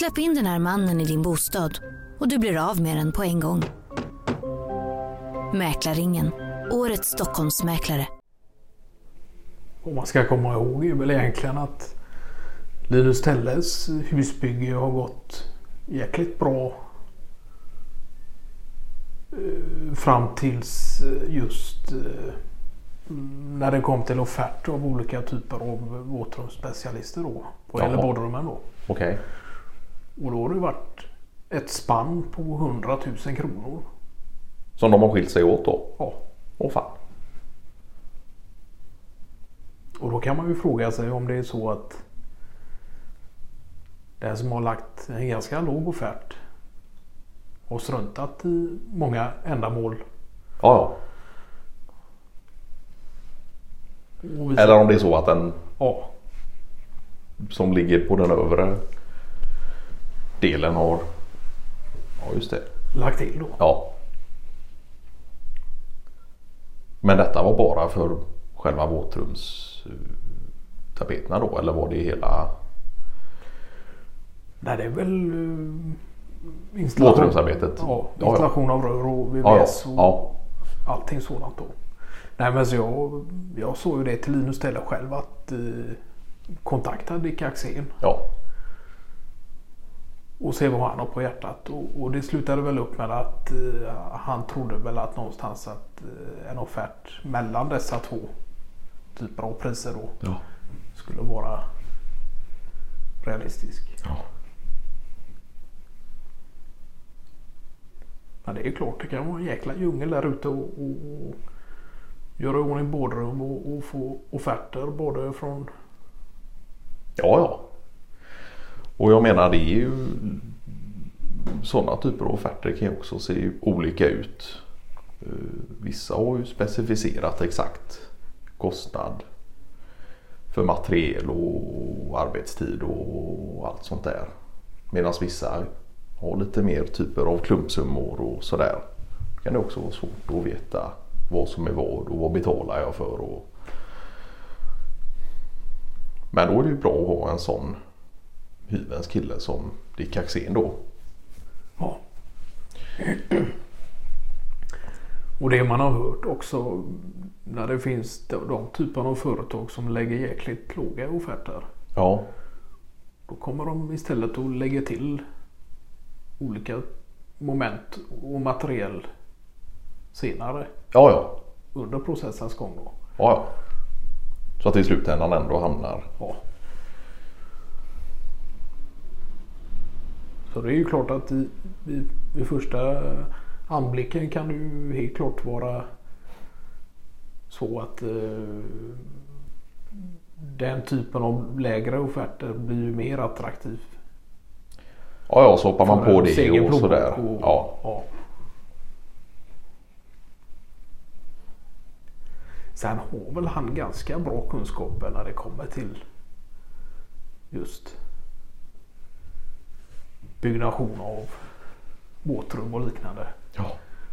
Släpp in den här mannen i din bostad och du blir av med den på en gång. Mäklarringen, årets Stockholmsmäklare. Vad man ska komma ihåg är väl egentligen att Linus Telles husbygge har gått jäkligt bra eh, fram tills eh, just eh, när det kom till offert av olika typer av våtrumsspecialister då. Vad gäller badrummen då. Okej. Och då har det varit ett spann på 100 000 kronor. Som de har skilt sig åt då? Ja. Åh fan. Och då kan man ju fråga sig om det är så att den som har lagt en ganska låg offert och struntat i många ändamål. Ja, ja. Eller om det är så att den Ja, som ligger på den övre delen har... Ja, just det. lagt till då. Ja. Men detta var bara för själva våtrumstapeterna då? Eller var det hela Nej, det är väl installation, våtrumsarbetet? ja, ja. installation av rör och Ja, ja. VVS och ja. allting sådant då. Nej men så jag, jag såg ju det till Linus Teller själv att uh, kontakta Dick Axén ja. Och se vad han har på hjärtat. Och, och det slutade väl upp med att eh, han trodde väl att någonstans att eh, en offert mellan dessa två typer av priser då ja. skulle vara realistisk. ja. Men det är klart det kan vara en jäkla djungel där ute och, och, och göra i ordning badrum och, och få offerter både från Ja, ja. Och jag menar det är ju sådana typer av offerter kan ju också se olika ut. Eh, vissa har ju specificerat exakt kostnad för materiel och arbetstid och allt sånt där. Medan vissa har lite mer typer av klumpsummor och sådär. Det kan det också vara svårt att veta vad som är vad och vad betalar jag för. Och... Men då är det ju bra att ha en sån hyvens kille som Dick Axén då. Ja. Och det man har hört också när det finns de, de typerna av företag som lägger jäkligt låga offerter. Ja, Då kommer de istället att lägga till olika moment och materiell senare ja, ja. under processens gång. Då. ja, ja. Så att i slutändan ändå hamnar. Ja. Så det är ju klart att i, i, vid första anblicken kan det ju helt klart vara så att eh, den typen av lägre offerter blir ju mer attraktiv. Ja, ja, så hoppar man på det och sådär. och- Ja, ja. Sen har väl han ganska bra kunskaper när det kommer till just byggnation av båtrum och liknande. ja.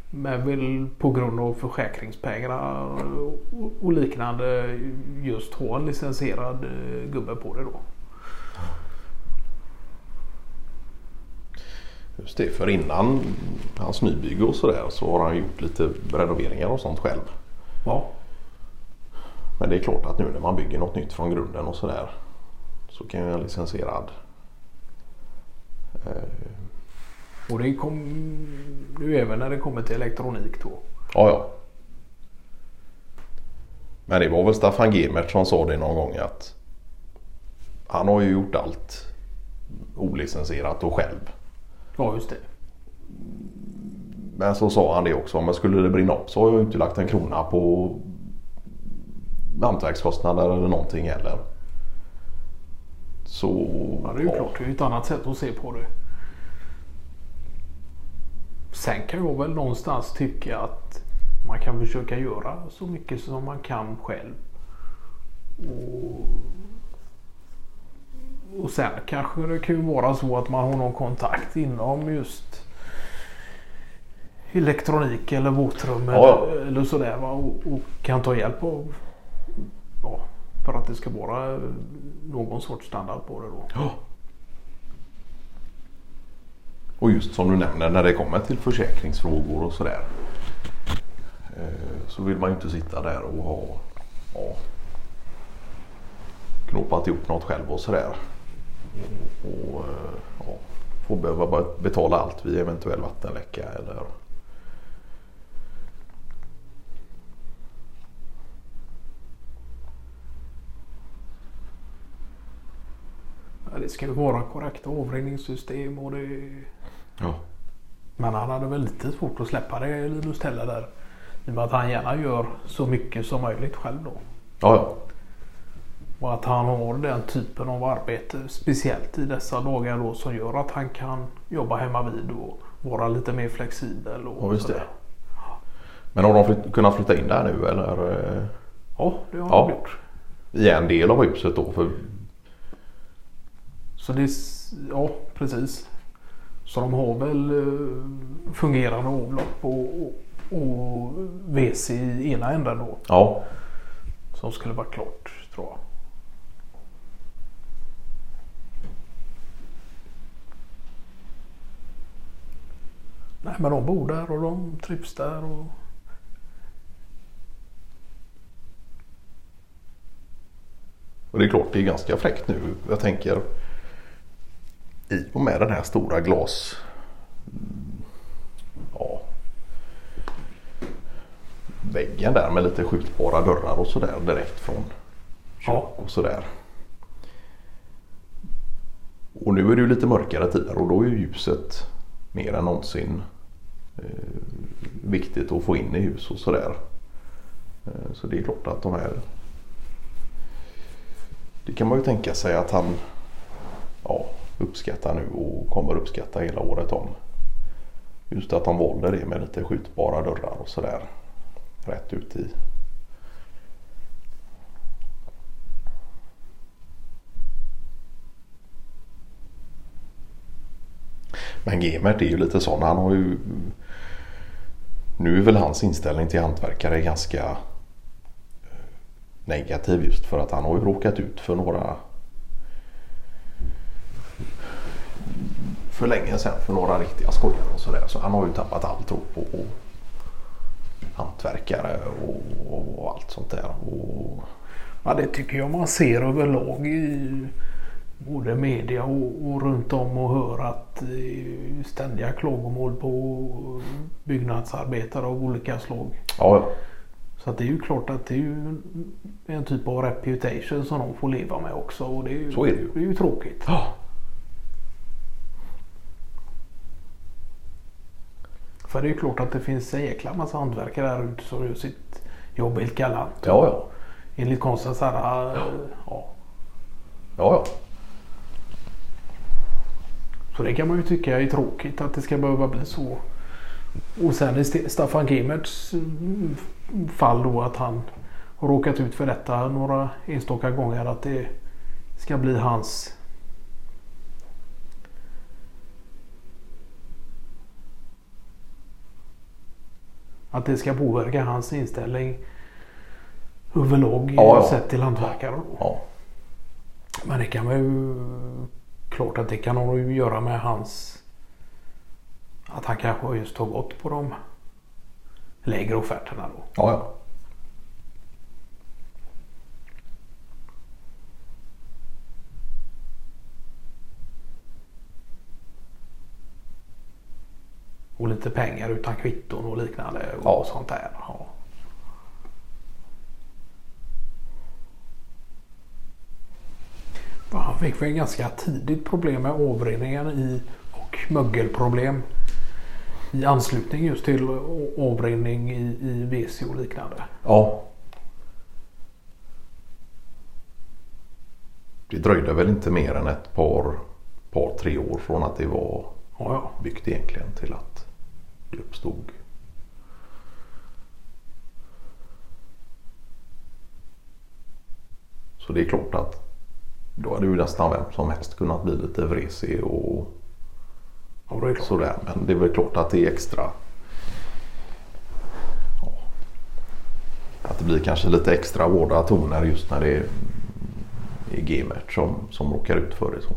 Men väl på grund av försäkringspengarna och- liknande just ha en licensierad eh, gubbe på det då. Just det, för innan hans nybygge och sådär så har han gjort lite renoveringar och sånt själv. Ja, Men det är klart att nu när man bygger något nytt från grunden och sådär så kan ju en licensierad och det kom nu även när det kommer till elektronik då. Ja, ja. Men det var väl Staffan Gemert som sa det någon gång att han har ju gjort allt olicensierat och själv. Ja, just det. Men så sa han det också, men skulle det brinna upp så har jag ju inte lagt en krona på hantverkskostnader eller någonting heller. Så... Ja, det är ju klart. Det är ett annat sätt att se på det. Sen kan jag väl någonstans tycka att man kan försöka göra så mycket som man kan själv. Och, och sen kanske det kan vara så att man har någon kontakt inom just elektronik eller våtrum Ja. eller, eller sådär? Och, och kan ta hjälp av ja, för att det ska vara eh, någon sorts standard på det då. Ja. Och just som du nämner när det kommer till försäkringsfrågor och sådär. Eh, så vill man ju inte sitta där och ha ja, knopat ihop något själv och sådär. Och, och eh, ja, få behöva betala allt vid eventuell vattenläcka eller det ska ju vara korrekta avrinningssystem och det... ja, Men han hade väl lite svårt att släppa det Linus Teller där. I och med att han gärna gör så mycket som möjligt själv då. ja, ja. Och att han har den typen av arbete speciellt i dessa dagar då som gör att han kan jobba hemma vid och vara lite mer flexibel. Och Ja, sådär. Men har de flytt, kunnat flytta in där nu eller? Ja, det har Ja. han gjort. I en del av huset då? För, Så det, är ja precis. Så de har väl eh, fungerande avlopp och, och, och WC i ena änden då. ja, Som skulle vara klart tror jag. Nej men de bor där och de trivs där. Och... och det är klart det är ganska fräckt nu. Jag tänker i och med den här stora glas... Ja, väggen där med lite skjutbara dörrar och sådär direkt från kök och sådär. Och nu är det ju lite mörkare tider och då är ju ljuset mer än någonsin eh, viktigt att få in i hus och sådär. Eh, så det är klart att de här det kan man ju tänka sig att han ja, uppskattar nu och kommer uppskatta hela året om. Just att de valde det med lite skjutbara dörrar och sådär. Rätt ut i. Men Gemert är ju lite sån. Han har ju Nu är väl hans inställning till hantverkare ganska negativ just för att han har ju råkat ut för några för länge sedan för några riktiga skojare och sådär. Så han har ju tappat all tro på hantverkare och, och allt sånt där. Och, Ja, det tycker jag man ser överlag i både media och, och runt om och hör att ständiga klagomål på byggnadsarbetare av olika slag. ja. Så att det är ju klart att det är ju en typ av reputation som de får leva med också. Och det är ju, Så är det ju. Det är ju tråkigt. Ja. För det är ju klart att det finns en jäkla massa hantverkare där ute som gör sitt jobb helt galant. Ja, ja. Enligt konstens herre. Ja. Ja, ja. Så det kan man ju tycka är tråkigt att det ska behöva bli så. Och sen i Staffan Gemerts mm, fall då att han har råkat ut för detta några enstaka gånger att det ska bli hans Att det ska påverka hans inställning överlag Ja, ja. sett till hantverkare. ja. Men det kan man ju... Klart att det kan ha att göra med hans... Att han kanske just har gått på de lägre offerterna då. ja, ja. Lite pengar utan kvitton och liknande och Ja. sånt där. Ja. Han fick väl ganska tidigt problem med avrinningen i och mögelproblem i anslutning just till avrinning i, i WC och liknande. ja. Det dröjde väl inte mer än ett par, par tre år från att det var Ja, ja. byggt egentligen till att uppstod. Så det är klart att då hade ju nästan vem som helst kunnat bli lite vresig och ja det sådär. Men det är väl klart att det är extra. Ja, att det blir kanske lite extra hårda toner just när det är, är Gemert som, som råkar ut för det så.